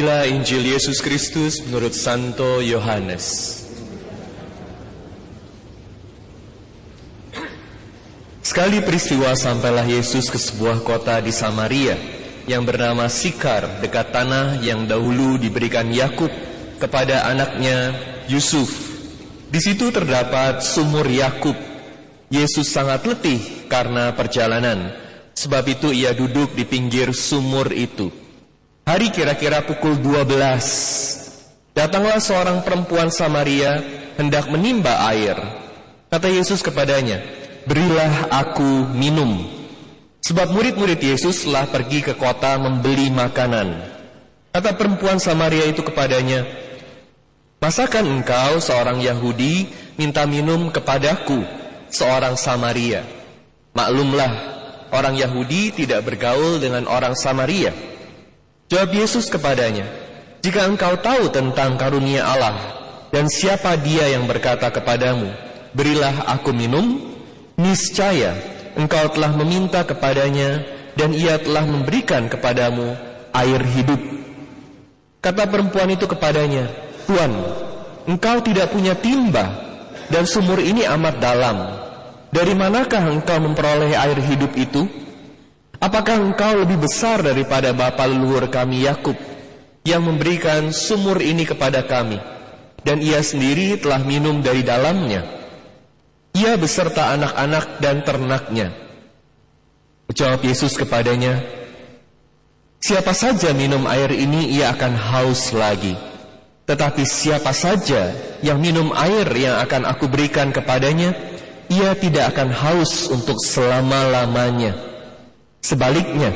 Inilah Injil Yesus Kristus menurut Santo Yohanes. Sekali peristiwa sampailah Yesus ke sebuah kota di Samaria yang bernama Sikar dekat tanah yang dahulu diberikan Yakub kepada anaknya Yusuf. Di situ terdapat sumur Yakub. Yesus sangat letih karena perjalanan, sebab itu ia duduk di pinggir sumur itu. Hari kira-kira pukul 12 Datanglah seorang perempuan Samaria Hendak menimba air. Kata Yesus kepadanya Berilah aku minum. Sebab murid-murid Yesus telah pergi ke kota membeli makanan. Kata perempuan Samaria itu kepadanya Masakan engkau seorang Yahudi minta minum kepadaku seorang Samaria? Maklumlah orang Yahudi tidak bergaul dengan orang Samaria Jawab Yesus kepadanya, Jika engkau tahu tentang karunia Allah dan siapa dia yang berkata kepadamu, Berilah aku minum, niscaya engkau telah meminta kepadanya dan ia telah memberikan kepadamu air hidup. Kata perempuan itu kepadanya, Tuan, engkau tidak punya timba dan sumur ini amat dalam. Dari manakah engkau memperoleh air hidup itu? Apakah engkau lebih besar daripada bapa leluhur kami Yakub yang memberikan sumur ini kepada kami dan ia sendiri telah minum dari dalamnya? Ia beserta anak-anak dan ternaknya. Jawab Yesus kepadanya Siapa saja minum air ini ia akan haus lagi. Tetapi siapa saja yang minum air yang akan aku berikan kepadanya Ia tidak akan haus untuk selama-lamanya Sebaliknya,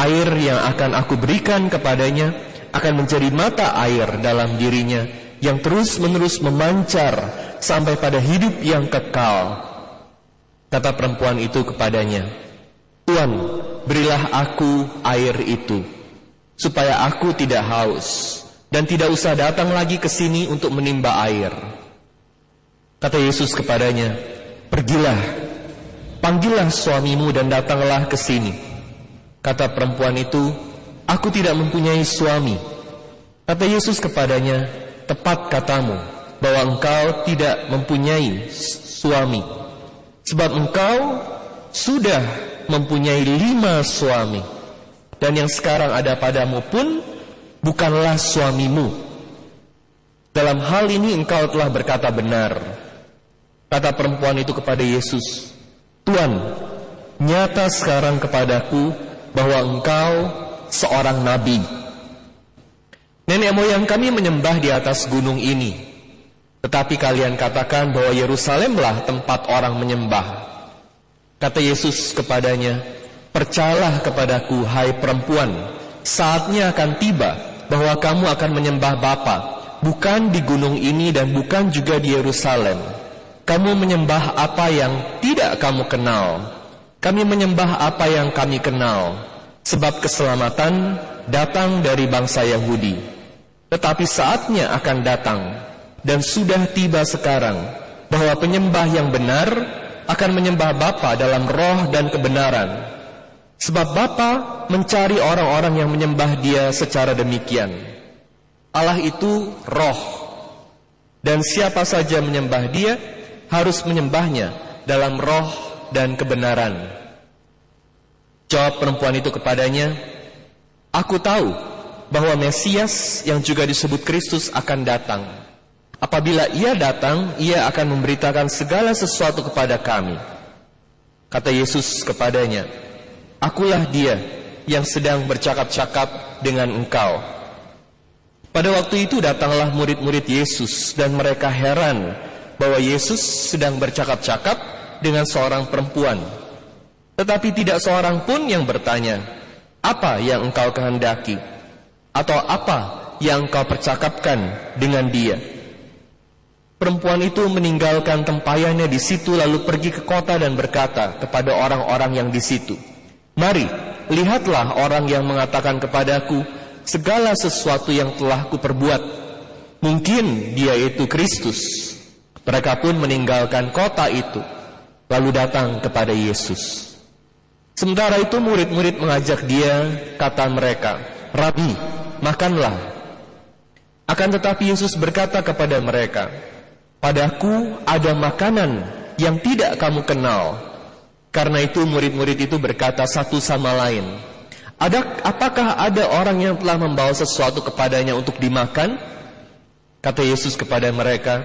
air yang akan aku berikan kepadanya akan menjadi mata air dalam dirinya yang terus-menerus memancar sampai pada hidup yang kekal. Kata perempuan itu kepadanya, Tuan, berilah aku air itu, supaya aku tidak haus dan tidak usah datang lagi ke sini untuk menimba air. Kata Yesus kepadanya, Pergilah, Panggillah suamimu dan datanglah ke sini. Kata perempuan itu, Aku tidak mempunyai suami. Kata Yesus kepadanya, Tepat katamu, bahwa engkau tidak mempunyai suami. Sebab engkau sudah mempunyai lima suami. Dan yang sekarang ada padamu pun bukanlah suamimu. Dalam hal ini engkau telah berkata benar. Kata perempuan itu kepada Yesus, Tuhan, nyata sekarang kepadaku bahwa engkau seorang nabi. Nenek moyang kami menyembah di atas gunung ini. Tetapi kalian katakan bahwa Yerusalemlah tempat orang menyembah. Kata Yesus kepadanya, Percayalah kepadaku, hai perempuan, saatnya akan tiba bahwa kamu akan menyembah Bapa, bukan di gunung ini dan bukan juga di Yerusalem. Kamu menyembah apa yang tidak kamu kenal. Kami menyembah apa yang kami kenal. Sebab keselamatan datang dari bangsa Yahudi. Tetapi saatnya akan datang dan sudah tiba sekarang bahwa penyembah yang benar akan menyembah Bapa dalam roh dan kebenaran. Sebab Bapa mencari orang-orang yang menyembah Dia secara demikian. Allah itu roh. Dan siapa saja menyembah Dia harus menyembahnya dalam roh dan kebenaran. Jawab perempuan itu kepadanya, Aku tahu bahwa Mesias yang juga disebut Kristus akan datang. Apabila ia datang, ia akan memberitakan segala sesuatu kepada kami. Kata Yesus kepadanya, Akulah dia yang sedang bercakap-cakap dengan engkau. Pada waktu itu datanglah murid-murid Yesus dan mereka heran bahwa Yesus sedang bercakap-cakap dengan seorang perempuan. Tetapi tidak seorang pun yang bertanya, apa yang engkau kehendaki? Atau apa yang engkau percakapkan dengan dia? Perempuan itu meninggalkan tempayannya di situ lalu pergi ke kota dan berkata kepada orang-orang yang di situ, Mari, lihatlah orang yang mengatakan kepadaku segala sesuatu yang telah kuperbuat. Mungkin dia itu Kristus. Mereka pun meninggalkan kota itu lalu datang kepada Yesus. Sementara itu murid-murid mengajak dia, kata mereka, Rabi, makanlah. Akan tetapi Yesus berkata kepada mereka, Padaku ada makanan yang tidak kamu kenal. Karena itu murid-murid itu berkata satu sama lain, ada, apakah ada orang yang telah membawa sesuatu kepadanya untuk dimakan? Kata Yesus kepada mereka,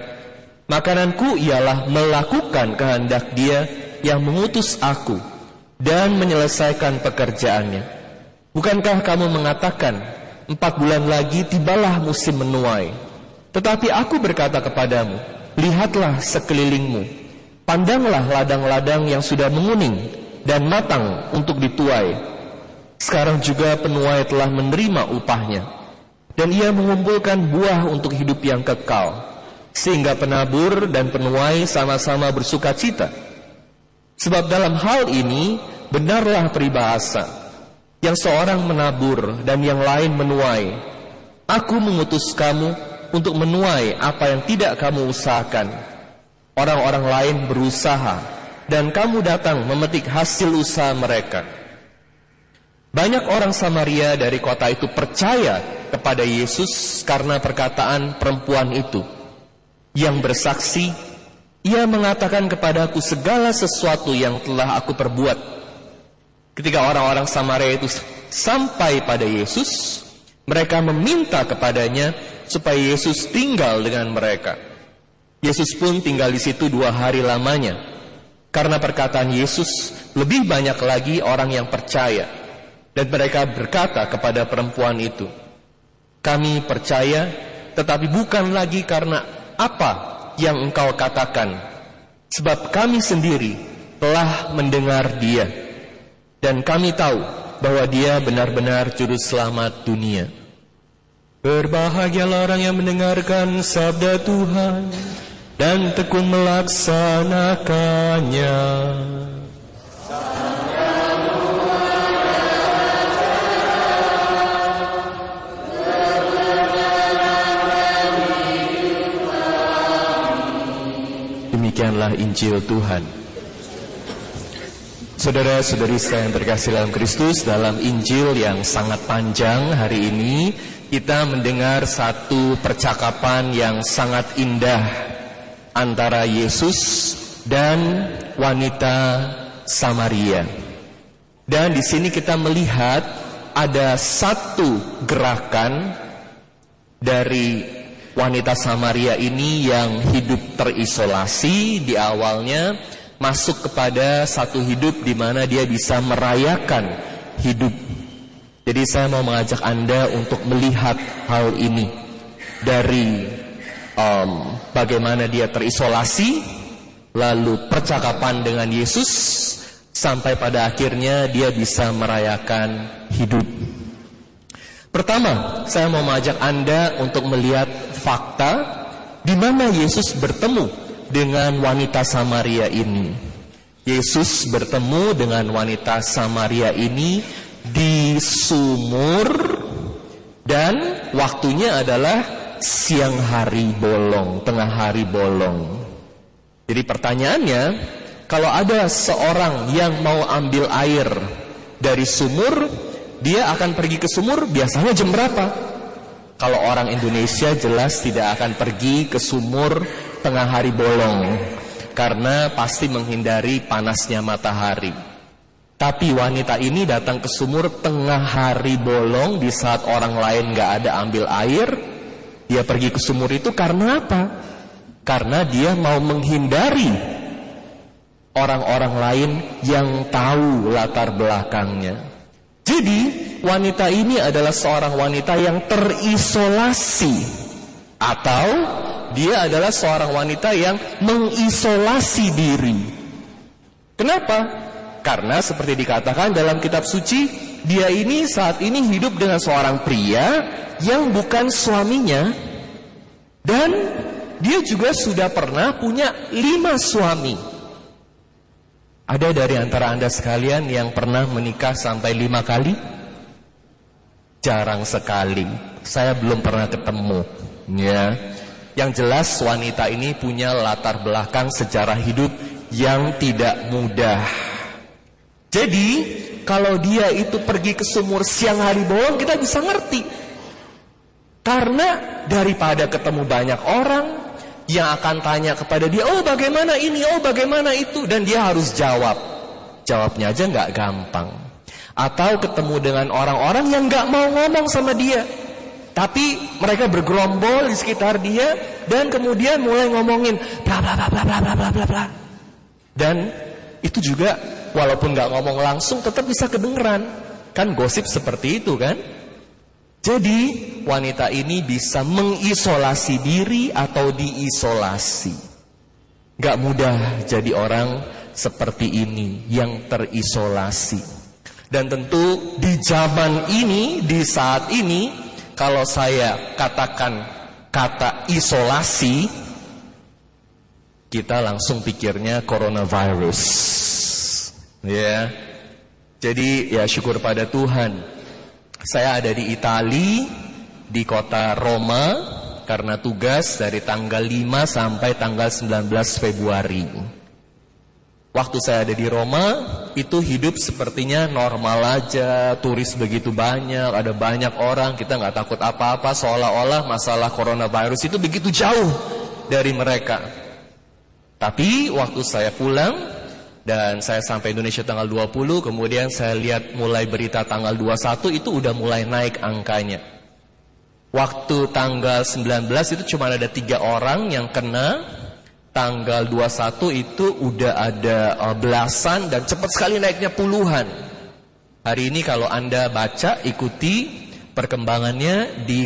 Makananku ialah melakukan kehendak dia yang mengutus aku dan menyelesaikan pekerjaannya. Bukankah kamu mengatakan, empat bulan lagi tibalah musim menuai. Tetapi aku berkata kepadamu, lihatlah sekelilingmu, pandanglah ladang-ladang yang sudah menguning dan matang untuk dituai. Sekarang juga penuai telah menerima upahnya, dan ia mengumpulkan buah untuk hidup yang kekal, sehingga penabur dan penuai sama-sama bersuka cita. Sebab dalam hal ini benarlah peribahasa yang seorang menabur dan yang lain menuai. Aku mengutus kamu untuk menuai apa yang tidak kamu usahakan. Orang-orang lain berusaha dan kamu datang memetik hasil usaha mereka. Banyak orang Samaria dari kota itu percaya kepada Yesus karena perkataan perempuan itu yang bersaksi, ia mengatakan kepadaku segala sesuatu yang telah aku perbuat. Ketika orang-orang Samaria itu sampai pada Yesus, mereka meminta kepadanya supaya Yesus tinggal dengan mereka. Yesus pun tinggal di situ dua hari lamanya. Karena perkataan Yesus, lebih banyak lagi orang yang percaya. Dan mereka berkata kepada perempuan itu, Kami percaya, tetapi bukan lagi karena apa yang engkau katakan. Sebab kami sendiri telah mendengar dia dan kami tahu bahwa dia benar-benar juru selamat dunia. Berbahagialah orang yang mendengarkan sabda Tuhan dan tekun melaksanakannya. Demikianlah Injil Tuhan. Saudara-saudari saya yang terkasih dalam Kristus, dalam Injil yang sangat panjang hari ini, kita mendengar satu percakapan yang sangat indah antara Yesus dan wanita Samaria. Dan di sini kita melihat ada satu gerakan dari wanita Samaria ini yang hidup terisolasi di awalnya masuk kepada satu hidup di mana dia bisa merayakan hidup. Jadi saya mau mengajak Anda untuk melihat hal ini dari um, bagaimana dia terisolasi, lalu percakapan dengan Yesus, sampai pada akhirnya dia bisa merayakan hidup. Pertama, saya mau mengajak Anda untuk melihat fakta di mana Yesus bertemu dengan wanita Samaria ini. Yesus bertemu dengan wanita Samaria ini di sumur dan waktunya adalah siang hari bolong, tengah hari bolong. Jadi pertanyaannya, kalau ada seorang yang mau ambil air dari sumur, dia akan pergi ke sumur biasanya jam berapa? Kalau orang Indonesia jelas tidak akan pergi ke sumur tengah hari bolong karena pasti menghindari panasnya matahari. Tapi wanita ini datang ke sumur tengah hari bolong di saat orang lain gak ada ambil air. Dia pergi ke sumur itu karena apa? Karena dia mau menghindari orang-orang lain yang tahu latar belakangnya. Jadi wanita ini adalah seorang wanita yang terisolasi atau dia adalah seorang wanita yang mengisolasi diri. Kenapa? Karena seperti dikatakan dalam kitab suci, dia ini saat ini hidup dengan seorang pria yang bukan suaminya dan dia juga sudah pernah punya lima suami. Ada dari antara anda sekalian yang pernah menikah sampai lima kali? Jarang sekali. Saya belum pernah ketemu. Ya. Yang jelas wanita ini punya latar belakang sejarah hidup yang tidak mudah. Jadi kalau dia itu pergi ke sumur siang hari bolong kita bisa ngerti. Karena daripada ketemu banyak orang yang akan tanya kepada dia, oh bagaimana ini, oh bagaimana itu, dan dia harus jawab. Jawabnya aja nggak gampang. Atau ketemu dengan orang-orang yang nggak mau ngomong sama dia. Tapi mereka bergerombol di sekitar dia dan kemudian mulai ngomongin bla bla bla bla bla bla bla bla bla. Dan itu juga walaupun nggak ngomong langsung tetap bisa kedengeran. Kan gosip seperti itu kan? Jadi wanita ini bisa mengisolasi diri atau diisolasi. Gak mudah jadi orang seperti ini yang terisolasi. Dan tentu di zaman ini, di saat ini, kalau saya katakan kata isolasi, kita langsung pikirnya coronavirus. Ya. Jadi ya syukur pada Tuhan saya ada di Itali, di kota Roma, karena tugas dari tanggal 5 sampai tanggal 19 Februari. Waktu saya ada di Roma, itu hidup sepertinya normal aja, turis begitu banyak, ada banyak orang, kita nggak takut apa-apa, seolah-olah masalah coronavirus itu begitu jauh dari mereka. Tapi waktu saya pulang, dan saya sampai Indonesia tanggal 20 Kemudian saya lihat mulai berita tanggal 21 Itu udah mulai naik angkanya. Waktu tanggal 19 itu cuma ada tiga orang yang kena Tanggal 21 itu udah ada uh, belasan Dan cepat sekali naiknya puluhan. Hari ini kalau anda baca ikuti perkembangannya Di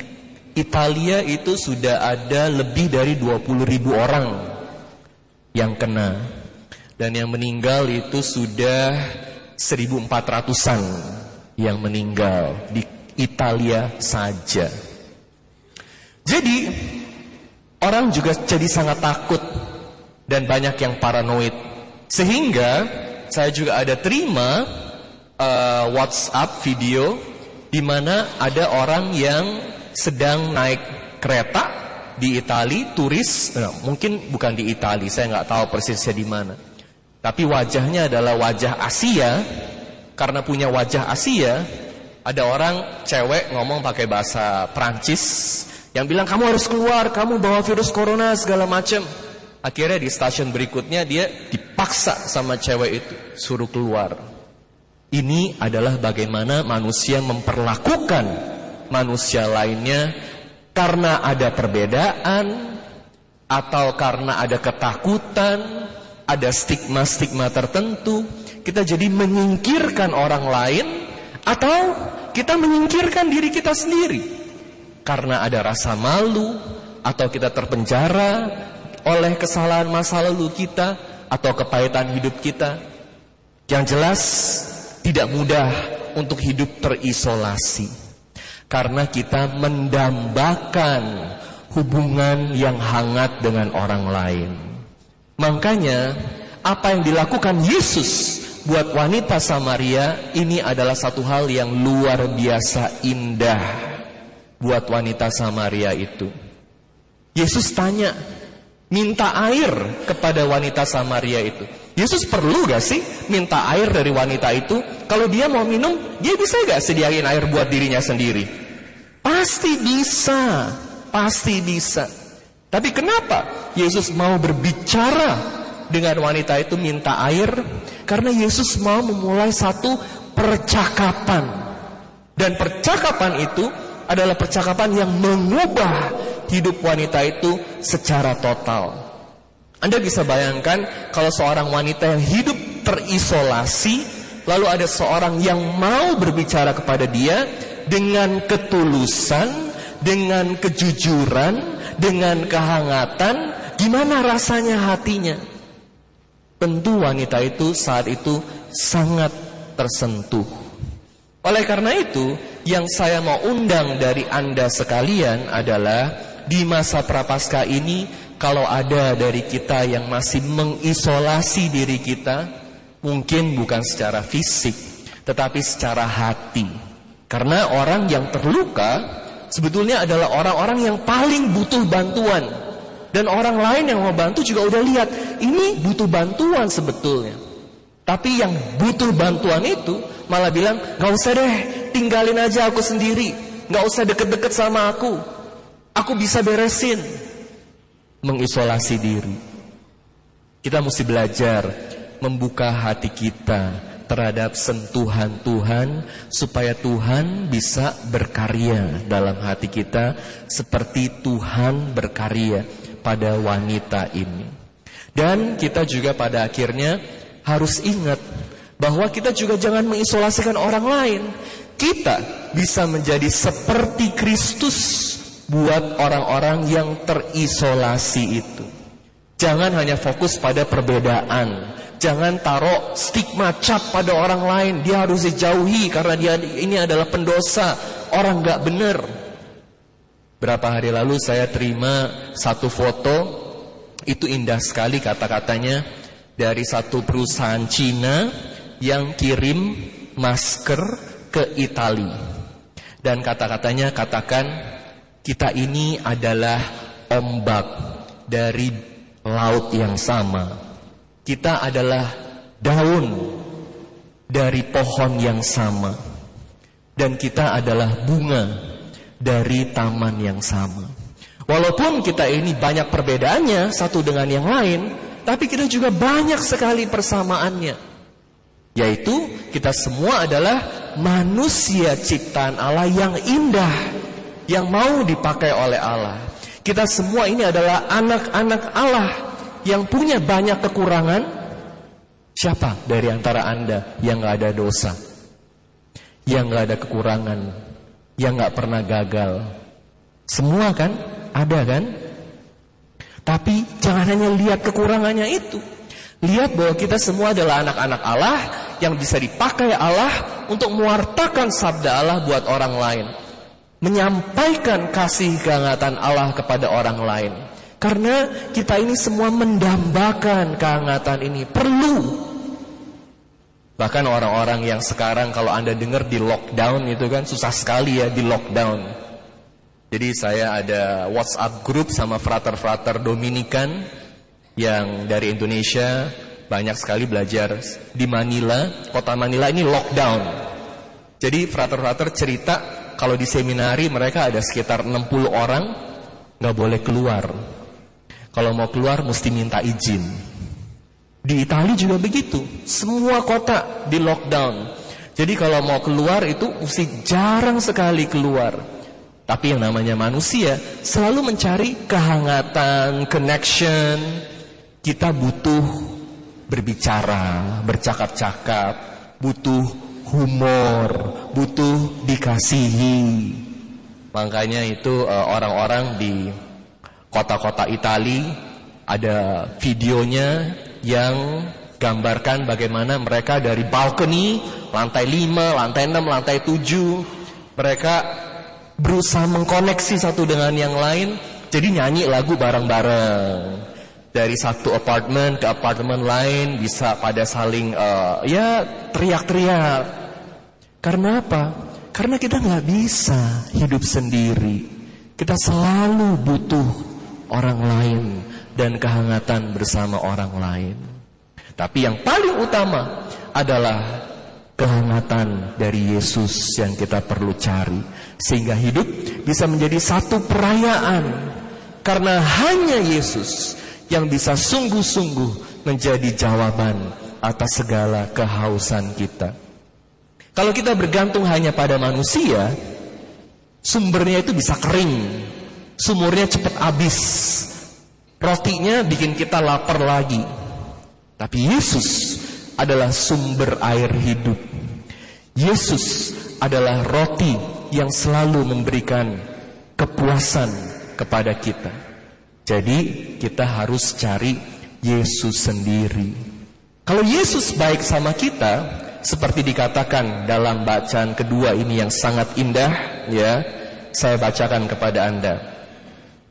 Italia itu sudah ada lebih dari 20 ribu orang Yang kena dan yang meninggal itu sudah 1400-an yang meninggal di Italia saja. Jadi orang juga jadi sangat takut dan banyak yang paranoid. Sehingga saya juga ada terima uh, WhatsApp video di mana ada orang yang sedang naik kereta di Italia turis, nah, mungkin bukan di Italia, saya nggak tahu persisnya di mana. Tapi wajahnya adalah wajah Asia. Karena punya wajah Asia Ada orang cewek ngomong pakai bahasa Prancis Yang bilang kamu harus keluar Kamu bawa virus corona segala macam. Akhirnya di stasiun berikutnya dia dipaksa sama cewek itu Suruh keluar. Ini adalah bagaimana manusia memperlakukan manusia lainnya Karena ada perbedaan Atau karena ada ketakutan ada stigma-stigma tertentu, kita jadi menyingkirkan orang lain atau kita menyingkirkan diri kita sendiri karena ada rasa malu atau kita terpenjara oleh kesalahan masa lalu kita atau kepahitan hidup kita. Yang jelas tidak mudah untuk hidup terisolasi karena kita mendambakan hubungan yang hangat dengan orang lain. Makanya apa yang dilakukan Yesus buat wanita Samaria ini adalah satu hal yang luar biasa indah buat wanita Samaria itu. Yesus tanya, minta air kepada wanita Samaria itu. Yesus perlu gak sih minta air dari wanita itu? Kalau dia mau minum, dia bisa gak sediain air buat dirinya sendiri? Pasti bisa, pasti bisa. Tapi kenapa Yesus mau berbicara dengan wanita itu minta air? Karena Yesus mau memulai satu percakapan. Dan percakapan itu adalah percakapan yang mengubah hidup wanita itu secara total. Anda bisa bayangkan kalau seorang wanita yang hidup terisolasi, lalu ada seorang yang mau berbicara kepada dia dengan ketulusan, dengan kejujuran, dengan kehangatan, gimana rasanya hatinya? Tentu wanita itu saat itu sangat tersentuh. Oleh karena itu, yang saya mau undang dari Anda sekalian adalah di masa prapaskah ini kalau ada dari kita yang masih mengisolasi diri kita, mungkin bukan secara fisik, tetapi secara hati. Karena orang yang terluka sebetulnya adalah orang-orang yang paling butuh bantuan. Dan orang lain yang mau bantu juga udah lihat, ini butuh bantuan sebetulnya. Tapi yang butuh bantuan itu malah bilang, gak usah deh, tinggalin aja aku sendiri. Gak usah deket-deket sama aku. Aku bisa beresin. Mengisolasi diri. Kita mesti belajar membuka hati kita terhadap sentuhan Tuhan supaya Tuhan bisa berkarya dalam hati kita seperti Tuhan berkarya pada wanita ini. Dan kita juga pada akhirnya harus ingat bahwa kita juga jangan mengisolasikan orang lain. Kita bisa menjadi seperti Kristus buat orang-orang yang terisolasi itu. Jangan hanya fokus pada perbedaan. Jangan taruh stigma cap pada orang lain. Dia harus dijauhi karena dia ini adalah pendosa. Orang gak benar. Berapa hari lalu saya terima satu foto. Itu indah sekali kata-katanya. Dari satu perusahaan Cina yang kirim masker ke Italia. Dan kata-katanya katakan kita ini adalah ombak dari laut yang sama. Kita adalah daun dari pohon yang sama. Dan kita adalah bunga dari taman yang sama. Walaupun kita ini banyak perbedaannya satu dengan yang lain, tapi kita juga banyak sekali persamaannya. Yaitu kita semua adalah manusia ciptaan Allah yang indah, yang mau dipakai oleh Allah. Kita semua ini adalah anak-anak Allah yang punya banyak kekurangan. Siapa dari antara Anda yang gak ada dosa? Yang gak ada kekurangan? Yang gak pernah gagal? Semua kan? Ada kan? Tapi jangan hanya lihat kekurangannya itu. Lihat bahwa kita semua adalah anak-anak Allah yang bisa dipakai Allah untuk mewartakan sabda Allah buat orang lain menyampaikan kasih kehangatan Allah kepada orang lain. Karena kita ini semua mendambakan kehangatan ini perlu. Bahkan orang-orang yang sekarang kalau Anda dengar di lockdown itu kan susah sekali ya di lockdown. Jadi saya ada WhatsApp group sama frater-frater Dominikan yang dari Indonesia banyak sekali belajar di Manila, kota Manila ini lockdown. Jadi frater-frater cerita kalau di seminari mereka ada sekitar 60 orang nggak boleh keluar. Kalau mau keluar mesti minta izin. Di Italia juga begitu, semua kota di lockdown. Jadi kalau mau keluar itu mesti jarang sekali keluar. Tapi yang namanya manusia selalu mencari kehangatan, connection. Kita butuh berbicara, bercakap-cakap, butuh humor, butuh dikasihi. Makanya itu eh, orang-orang di kota-kota Itali ada videonya yang gambarkan bagaimana mereka dari balkoni lantai 5, lantai 6, lantai 7 mereka berusaha mengkoneksi satu dengan yang lain jadi nyanyi lagu bareng-bareng dari satu apartemen ke apartemen lain bisa pada saling uh, ya teriak-teriak. Karena apa? Karena kita nggak bisa hidup sendiri. Kita selalu butuh orang lain dan kehangatan bersama orang lain. Tapi yang paling utama adalah kehangatan dari Yesus yang kita perlu cari sehingga hidup bisa menjadi satu perayaan karena hanya Yesus yang bisa sungguh-sungguh menjadi jawaban atas segala kehausan kita. Kalau kita bergantung hanya pada manusia, sumbernya itu bisa kering, sumurnya cepat habis, rotinya bikin kita lapar lagi. Tapi Yesus adalah sumber air hidup. Yesus adalah roti yang selalu memberikan kepuasan kepada kita. Jadi kita harus cari Yesus sendiri. Kalau Yesus baik sama kita, seperti dikatakan dalam bacaan kedua ini yang sangat indah, ya, saya bacakan kepada Anda.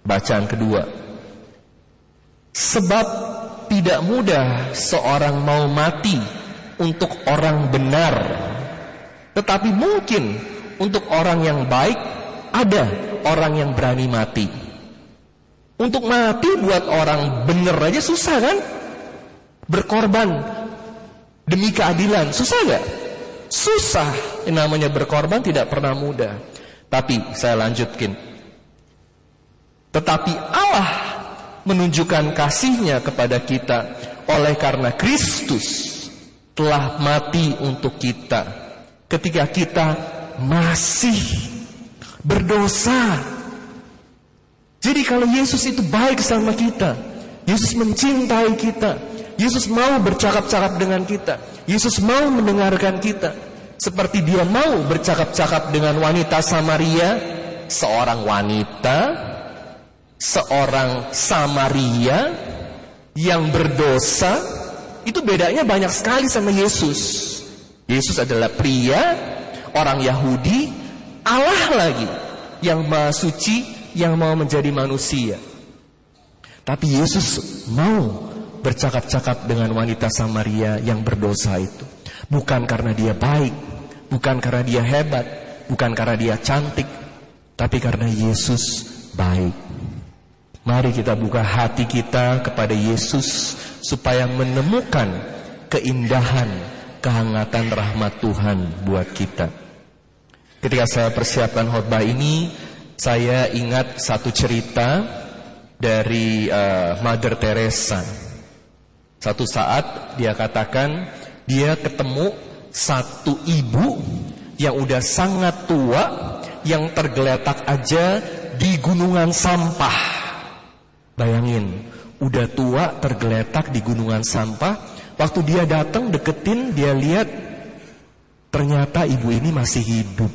Bacaan kedua. Sebab tidak mudah seorang mau mati untuk orang benar, tetapi mungkin untuk orang yang baik ada orang yang berani mati. Untuk mati buat orang bener aja susah kan? Berkorban demi keadilan, susah gak? Susah. Yang namanya berkorban tidak pernah mudah. Tapi saya lanjutkin. Tetapi Allah menunjukkan kasihnya kepada kita oleh karena Kristus telah mati untuk kita ketika kita masih berdosa. Jadi kalau Yesus itu baik sama kita, Yesus mencintai kita, Yesus mau bercakap-cakap dengan kita, Yesus mau mendengarkan kita, seperti dia mau bercakap-cakap dengan wanita Samaria, seorang wanita, seorang Samaria yang berdosa, itu bedanya banyak sekali sama Yesus. Yesus adalah pria, orang Yahudi, Allah lagi yang maha suci, yang mau menjadi manusia. Tapi Yesus mau bercakap-cakap dengan wanita Samaria yang berdosa itu. Bukan karena dia baik, bukan karena dia hebat, bukan karena dia cantik, tapi karena Yesus baik. Mari kita buka hati kita kepada Yesus supaya menemukan keindahan, kehangatan rahmat Tuhan buat kita. Ketika saya persiapkan khotbah ini, saya ingat satu cerita dari uh, Mother Teresa. Satu saat dia katakan dia ketemu satu ibu yang udah sangat tua yang tergeletak aja di gunungan sampah. Bayangin, udah tua tergeletak di gunungan sampah. Waktu dia datang deketin dia lihat ternyata ibu ini masih hidup.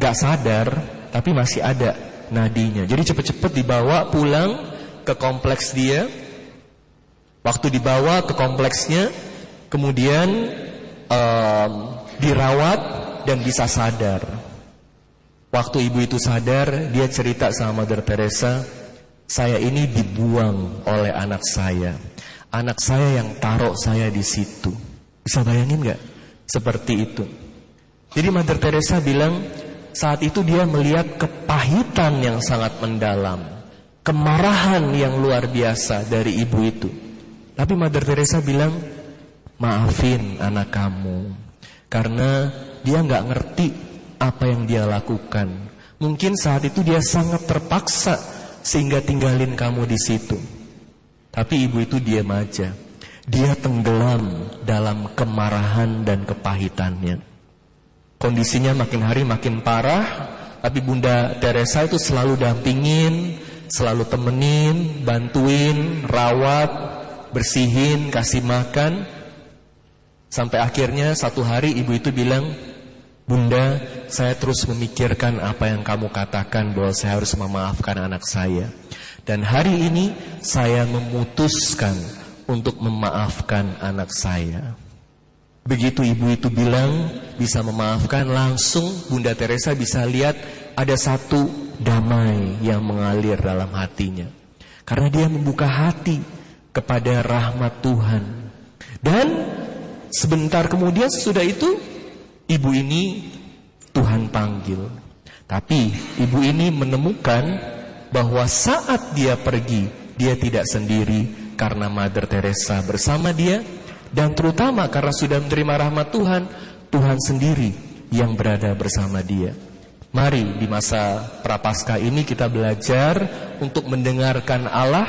Gak sadar, tapi masih ada nadinya. Jadi cepet-cepet dibawa pulang ke kompleks dia. Waktu dibawa ke kompleksnya, kemudian um, dirawat dan bisa sadar. Waktu ibu itu sadar, dia cerita sama Mother Teresa, saya ini dibuang oleh anak saya. Anak saya yang taruh saya di situ. Bisa bayangin nggak? Seperti itu. Jadi Mother Teresa bilang, saat itu dia melihat kepahitan yang sangat mendalam, kemarahan yang luar biasa dari ibu itu. Tapi Mother Teresa bilang, maafin anak kamu, karena dia nggak ngerti apa yang dia lakukan. Mungkin saat itu dia sangat terpaksa sehingga tinggalin kamu di situ. Tapi ibu itu diam aja. Dia tenggelam dalam kemarahan dan kepahitannya. Kondisinya makin hari makin parah, tapi Bunda Teresa itu selalu dampingin, selalu temenin, bantuin, rawat, bersihin, kasih makan. Sampai akhirnya satu hari ibu itu bilang, Bunda, saya terus memikirkan apa yang kamu katakan bahwa saya harus memaafkan anak saya. Dan hari ini saya memutuskan untuk memaafkan anak saya. Begitu ibu itu bilang bisa memaafkan langsung Bunda Teresa bisa lihat ada satu damai yang mengalir dalam hatinya. Karena dia membuka hati kepada rahmat Tuhan. Dan sebentar kemudian sesudah itu ibu ini Tuhan panggil. Tapi ibu ini menemukan bahwa saat dia pergi dia tidak sendiri karena Mother Teresa bersama dia dan terutama karena sudah menerima rahmat Tuhan, Tuhan sendiri yang berada bersama dia. Mari di masa prapaskah ini kita belajar untuk mendengarkan Allah,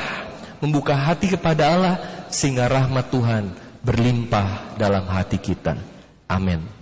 membuka hati kepada Allah sehingga rahmat Tuhan berlimpah dalam hati kita. Amin.